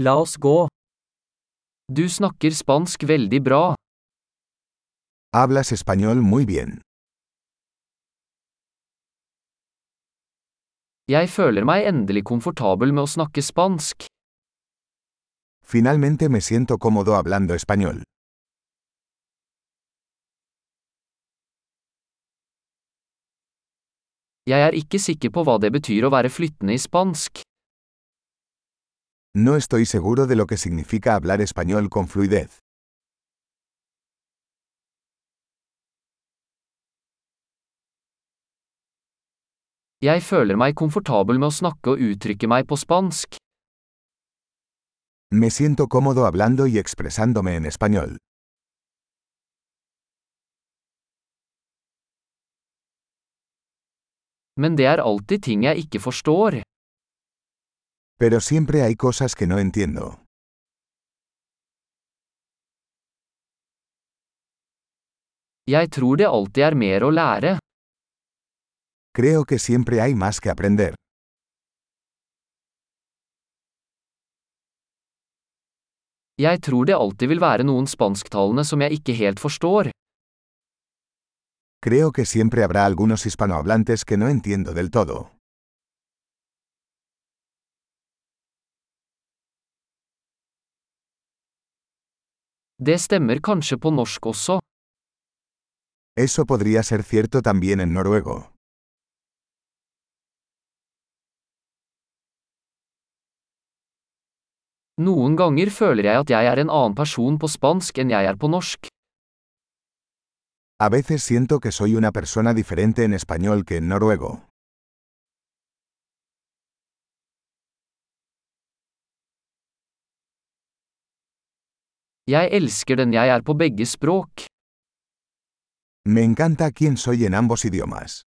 La oss gå. Du snakker spansk veldig bra. Hablas español muy bien. Jeg føler meg endelig komfortabel med å snakke spansk. Finalmente me siento cómodo hablando español. Jeg er ikke sikker på hva det betyr å være flyttende i spansk. No estoy seguro de lo que significa hablar español con fluidez. Jeg føler meg komfortabel med å snakke og uttrykke meg på spansk. Me siento cómodo hablando y expresándome en español. Men det er alltid ting jeg ikke forstår. Pero siempre hay cosas que no entiendo. Jeg tror det alltid er mer å lære. Creo que siempre hay más que aprender. Jeg tror det alltid vil være noen spansktalende som jeg ikke helt forstår. Creo que siempre habrá algunos hispanohablantes que no entiendo del todo. Det stemmer kanskje på norsk også. Eso podría ser cierto también en noruego. Noen ganger føler jeg at jeg er en annen person på spansk enn jeg er på norsk. A veces siento que soy una persona diferente en español que en noruego. Jeg elsker den jeg er på begge språk. Me encanta quién soy en ambos idiomas.